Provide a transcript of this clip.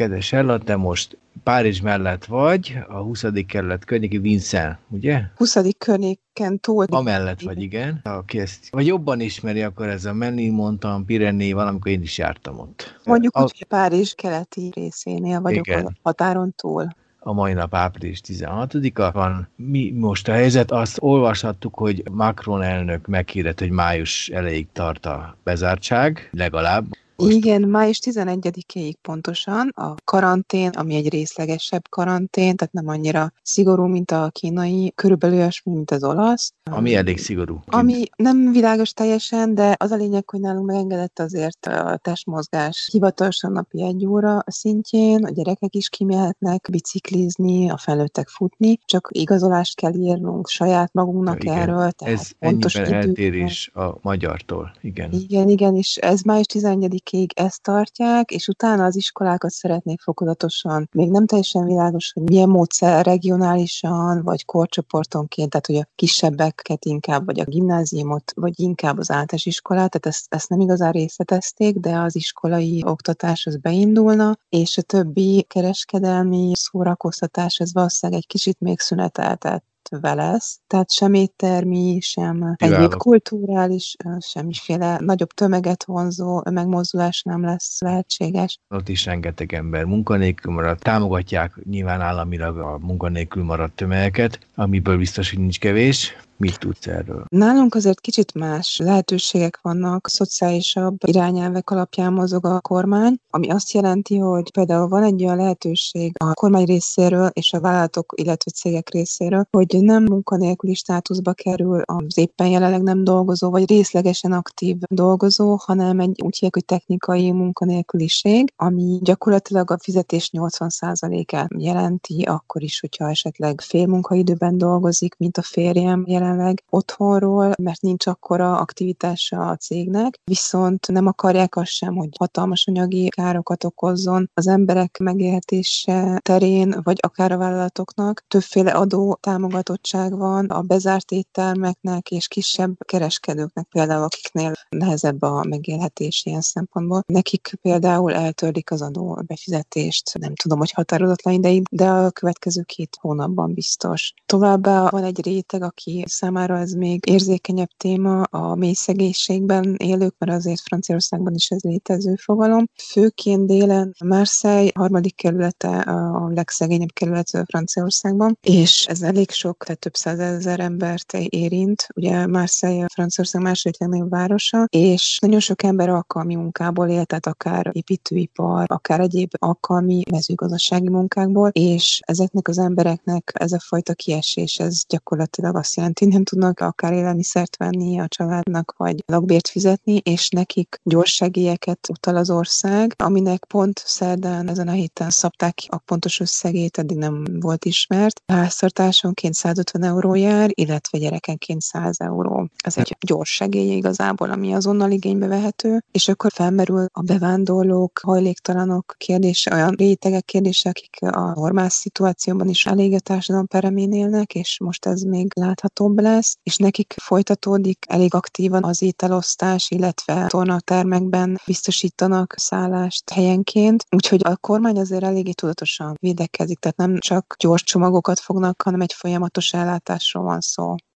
kedves Charlotte, te most Párizs mellett vagy, a 20. kerület környéki Vincent, ugye? 20. környéken túl. Amellett vagy, igen. Aki ezt vagy jobban ismeri, akkor ez a Menni, mondtam, Pirené, valamikor én is jártam ott. Mondjuk a... úgy, hogy Párizs keleti részénél vagyok igen. a határon túl a mai nap április 16-a van. Mi most a helyzet? Azt olvashattuk, hogy Macron elnök meghirdett, hogy május elejéig tart a bezártság, legalább. Most... Igen, május 11-ig pontosan a karantén, ami egy részlegesebb karantén, tehát nem annyira szigorú, mint a kínai, körülbelül olyas, mint az olasz. Ami elég szigorú. Ami nem világos teljesen, de az a lényeg, hogy nálunk megengedett azért a testmozgás hivatalosan napi egy óra szintjén, a gyerekek is kimehetnek biciklizni, a felnőttek futni, csak igazolást kell írnunk saját magunknak ja, erről. Tehát ez pontos eltérés a magyartól, igen. Igen, igen, és ez május 11 évekig ezt tartják, és utána az iskolákat szeretnék fokozatosan. Még nem teljesen világos, hogy milyen módszer regionálisan, vagy korcsoportonként, tehát hogy a kisebbeket inkább, vagy a gimnáziumot, vagy inkább az általános iskolát, tehát ezt, ezt nem igazán részletezték, de az iskolai oktatás az beindulna, és a többi kereskedelmi szórakoztatás, ez valószínűleg egy kicsit még szüneteltet lesz, tehát sem éttermi, sem egyéb kulturális, semmiféle nagyobb tömeget vonzó megmozdulás nem lesz lehetséges. Ott is rengeteg ember munkanélkül maradt, támogatják nyilván államilag a munkanélkül maradt tömegeket, amiből biztos, hogy nincs kevés. Mit tudsz erről? Nálunk azért kicsit más lehetőségek vannak, szociálisabb irányelvek alapján mozog a kormány, ami azt jelenti, hogy például van egy olyan lehetőség a kormány részéről és a vállalatok, illetve cégek részéről, hogy nem munkanélküli státuszba kerül az éppen jelenleg nem dolgozó, vagy részlegesen aktív dolgozó, hanem egy úgy hívják, hogy technikai munkanélküliség, ami gyakorlatilag a fizetés 80%-át jelenti, akkor is, hogyha esetleg fél munkaidőben dolgozik, mint a férjem jelen jelenleg otthonról, mert nincs akkora aktivitása a cégnek, viszont nem akarják azt sem, hogy hatalmas anyagi károkat okozzon az emberek megélhetése terén, vagy akár a vállalatoknak. Többféle adó támogatottság van a bezárt éttermeknek és kisebb kereskedőknek például, akiknél nehezebb a megélhetés ilyen szempontból. Nekik például eltörlik az adó befizetést, nem tudom, hogy határozatlan ideig, de a következő két hónapban biztos. Továbbá van egy réteg, aki számára ez még érzékenyebb téma a mély szegénységben élők, mert azért Franciaországban is ez létező fogalom. Főként délen Marseille harmadik kerülete a legszegényebb kerület Franciaországban, és ez elég sok, tehát több százezer embert érint. Ugye Marseille Franciaország második legnagyobb városa, és nagyon sok ember alkalmi munkából él, tehát akár építőipar, akár egyéb alkalmi mezőgazdasági munkákból, és ezeknek az embereknek ez a fajta kiesés, ez gyakorlatilag azt jelenti, nem tudnak akár élelmiszert venni a családnak, vagy lakbért fizetni, és nekik gyors segélyeket utal az ország, aminek pont szerdán ezen a héten szabták a pontos összegét, eddig nem volt ismert. Háztartásonként 150 euró jár, illetve gyerekenként 100 euró. Ez egy gyors segély igazából, ami azonnal igénybe vehető, és akkor felmerül a bevándorlók, hajléktalanok kérdése, olyan rétegek kérdése, akik a normál szituációban is elég a társadalom peremén élnek, és most ez még láthatóbb lesz, és nekik folytatódik elég aktívan az ételosztás, illetve tornatermekben biztosítanak szállást helyenként, úgyhogy a kormány azért eléggé tudatosan védekezik, tehát nem csak gyors csomagokat fognak, hanem egy folyamatos ellátásról van szó.